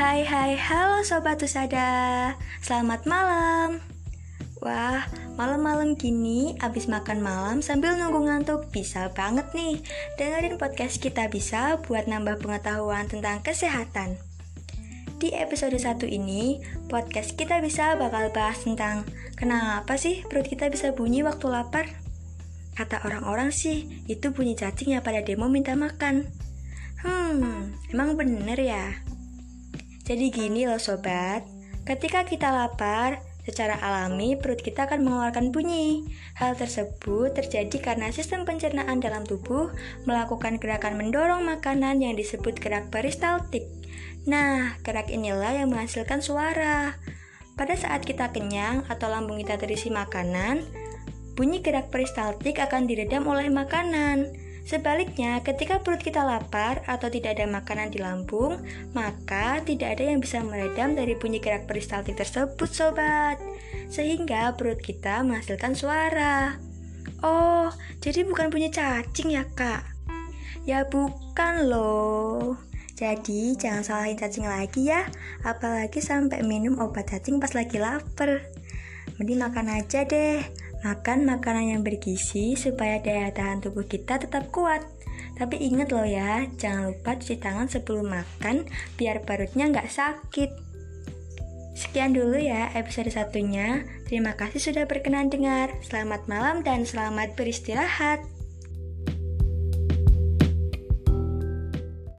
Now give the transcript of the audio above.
Hai hai halo Sobat Usada Selamat malam Wah malam-malam gini abis makan malam sambil nunggu ngantuk Bisa banget nih dengerin podcast kita bisa buat nambah pengetahuan tentang kesehatan Di episode 1 ini podcast kita bisa bakal bahas tentang Kenapa sih perut kita bisa bunyi waktu lapar? Kata orang-orang sih itu bunyi cacing yang pada demo minta makan Hmm, emang bener ya? Jadi gini loh sobat, ketika kita lapar, secara alami perut kita akan mengeluarkan bunyi. Hal tersebut terjadi karena sistem pencernaan dalam tubuh melakukan gerakan mendorong makanan yang disebut gerak peristaltik. Nah, gerak inilah yang menghasilkan suara. Pada saat kita kenyang atau lambung kita terisi makanan, bunyi gerak peristaltik akan diredam oleh makanan. Sebaliknya, ketika perut kita lapar atau tidak ada makanan di lambung, maka tidak ada yang bisa meredam dari bunyi gerak peristaltik tersebut, sobat. Sehingga perut kita menghasilkan suara. Oh, jadi bukan bunyi cacing ya, Kak? Ya bukan loh. Jadi jangan salahin cacing lagi ya, apalagi sampai minum obat cacing pas lagi lapar. Mending makan aja deh. Makan makanan yang bergizi supaya daya tahan tubuh kita tetap kuat. Tapi ingat loh ya, jangan lupa cuci tangan sebelum makan biar perutnya nggak sakit. Sekian dulu ya episode satunya. Terima kasih sudah berkenan dengar. Selamat malam dan selamat beristirahat.